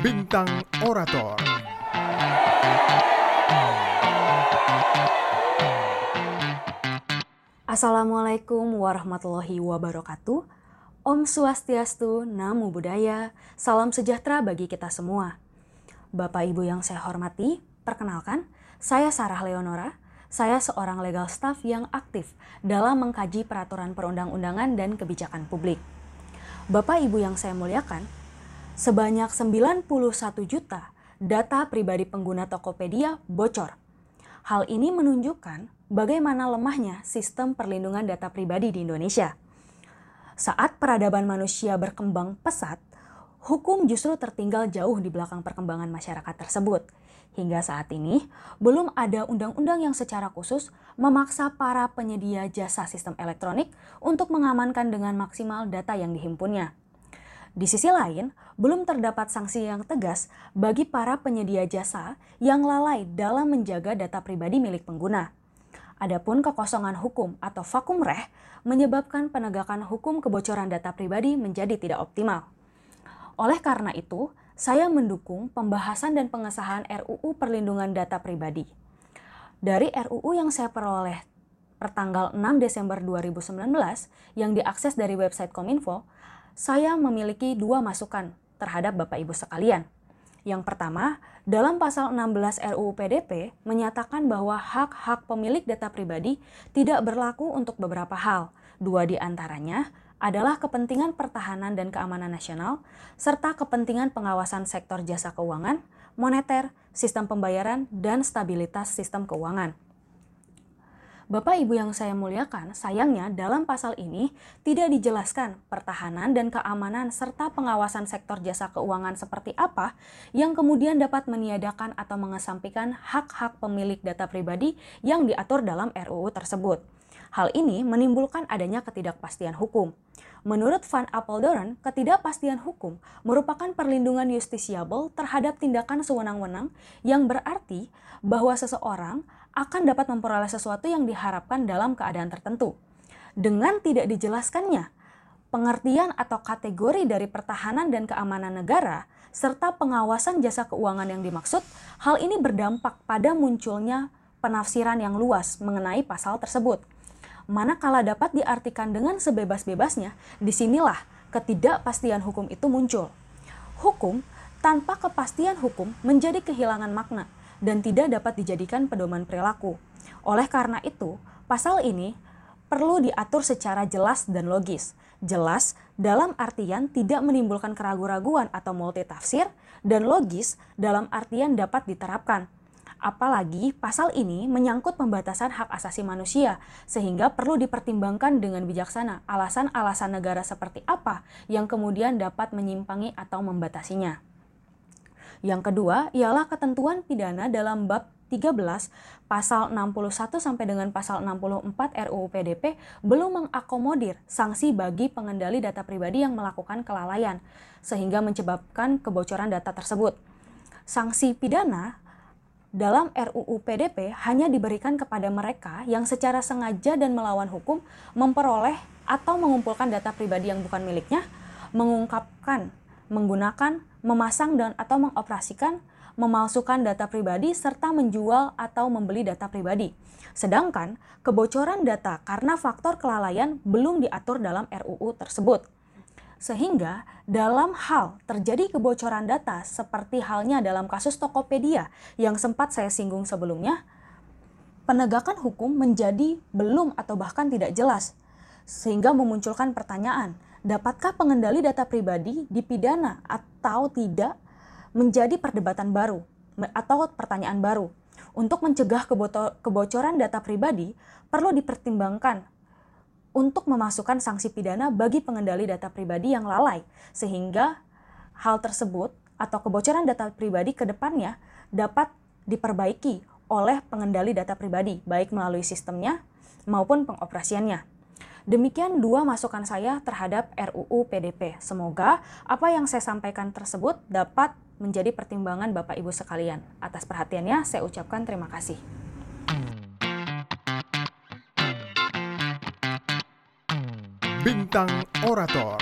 Bintang Orator. Assalamualaikum warahmatullahi wabarakatuh. Om Swastiastu, Namo Buddhaya, salam sejahtera bagi kita semua. Bapak Ibu yang saya hormati, perkenalkan, saya Sarah Leonora. Saya seorang legal staff yang aktif dalam mengkaji peraturan perundang-undangan dan kebijakan publik. Bapak Ibu yang saya muliakan, sebanyak 91 juta data pribadi pengguna Tokopedia bocor. Hal ini menunjukkan bagaimana lemahnya sistem perlindungan data pribadi di Indonesia. Saat peradaban manusia berkembang pesat, hukum justru tertinggal jauh di belakang perkembangan masyarakat tersebut. Hingga saat ini, belum ada undang-undang yang secara khusus memaksa para penyedia jasa sistem elektronik untuk mengamankan dengan maksimal data yang dihimpunnya. Di sisi lain, belum terdapat sanksi yang tegas bagi para penyedia jasa yang lalai dalam menjaga data pribadi milik pengguna. Adapun kekosongan hukum atau vakum reh menyebabkan penegakan hukum kebocoran data pribadi menjadi tidak optimal. Oleh karena itu, saya mendukung pembahasan dan pengesahan RUU Perlindungan Data Pribadi. Dari RUU yang saya peroleh pertanggal 6 Desember 2019 yang diakses dari website Kominfo, saya memiliki dua masukan terhadap Bapak Ibu sekalian. Yang pertama, dalam pasal 16 RUU PDP menyatakan bahwa hak-hak pemilik data pribadi tidak berlaku untuk beberapa hal. Dua di antaranya adalah kepentingan pertahanan dan keamanan nasional, serta kepentingan pengawasan sektor jasa keuangan, moneter, sistem pembayaran, dan stabilitas sistem keuangan. Bapak Ibu yang saya muliakan, sayangnya dalam pasal ini tidak dijelaskan pertahanan dan keamanan serta pengawasan sektor jasa keuangan seperti apa yang kemudian dapat meniadakan atau mengesampingkan hak-hak pemilik data pribadi yang diatur dalam RUU tersebut. Hal ini menimbulkan adanya ketidakpastian hukum. Menurut Van Apeldoorn, ketidakpastian hukum merupakan perlindungan justisiable terhadap tindakan sewenang-wenang yang berarti bahwa seseorang akan dapat memperoleh sesuatu yang diharapkan dalam keadaan tertentu. Dengan tidak dijelaskannya pengertian atau kategori dari pertahanan dan keamanan negara, serta pengawasan jasa keuangan yang dimaksud, hal ini berdampak pada munculnya penafsiran yang luas mengenai pasal tersebut. Manakala dapat diartikan dengan sebebas-bebasnya, di sinilah ketidakpastian hukum itu muncul. Hukum tanpa kepastian hukum menjadi kehilangan makna, dan tidak dapat dijadikan pedoman perilaku. Oleh karena itu, pasal ini perlu diatur secara jelas dan logis. Jelas dalam artian tidak menimbulkan keraguan-raguan atau multitafsir, dan logis dalam artian dapat diterapkan. Apalagi pasal ini menyangkut pembatasan hak asasi manusia, sehingga perlu dipertimbangkan dengan bijaksana alasan-alasan negara seperti apa yang kemudian dapat menyimpangi atau membatasinya. Yang kedua ialah ketentuan pidana dalam bab 13 pasal 61 sampai dengan pasal 64 RUU PDP belum mengakomodir sanksi bagi pengendali data pribadi yang melakukan kelalaian sehingga menyebabkan kebocoran data tersebut. Sanksi pidana dalam RUU PDP hanya diberikan kepada mereka yang secara sengaja dan melawan hukum memperoleh atau mengumpulkan data pribadi yang bukan miliknya, mengungkapkan, menggunakan, memasang dan atau mengoperasikan, memalsukan data pribadi, serta menjual atau membeli data pribadi. Sedangkan kebocoran data karena faktor kelalaian belum diatur dalam RUU tersebut. Sehingga dalam hal terjadi kebocoran data seperti halnya dalam kasus Tokopedia yang sempat saya singgung sebelumnya, penegakan hukum menjadi belum atau bahkan tidak jelas sehingga memunculkan pertanyaan, dapatkah pengendali data pribadi dipidana atau tidak menjadi perdebatan baru atau pertanyaan baru. Untuk mencegah kebocoran data pribadi, perlu dipertimbangkan untuk memasukkan sanksi pidana bagi pengendali data pribadi yang lalai, sehingga hal tersebut atau kebocoran data pribadi ke depannya dapat diperbaiki oleh pengendali data pribadi, baik melalui sistemnya maupun pengoperasiannya. Demikian dua masukan saya terhadap RUU PDP. Semoga apa yang saya sampaikan tersebut dapat menjadi pertimbangan Bapak Ibu sekalian. Atas perhatiannya saya ucapkan terima kasih. Bintang Orator.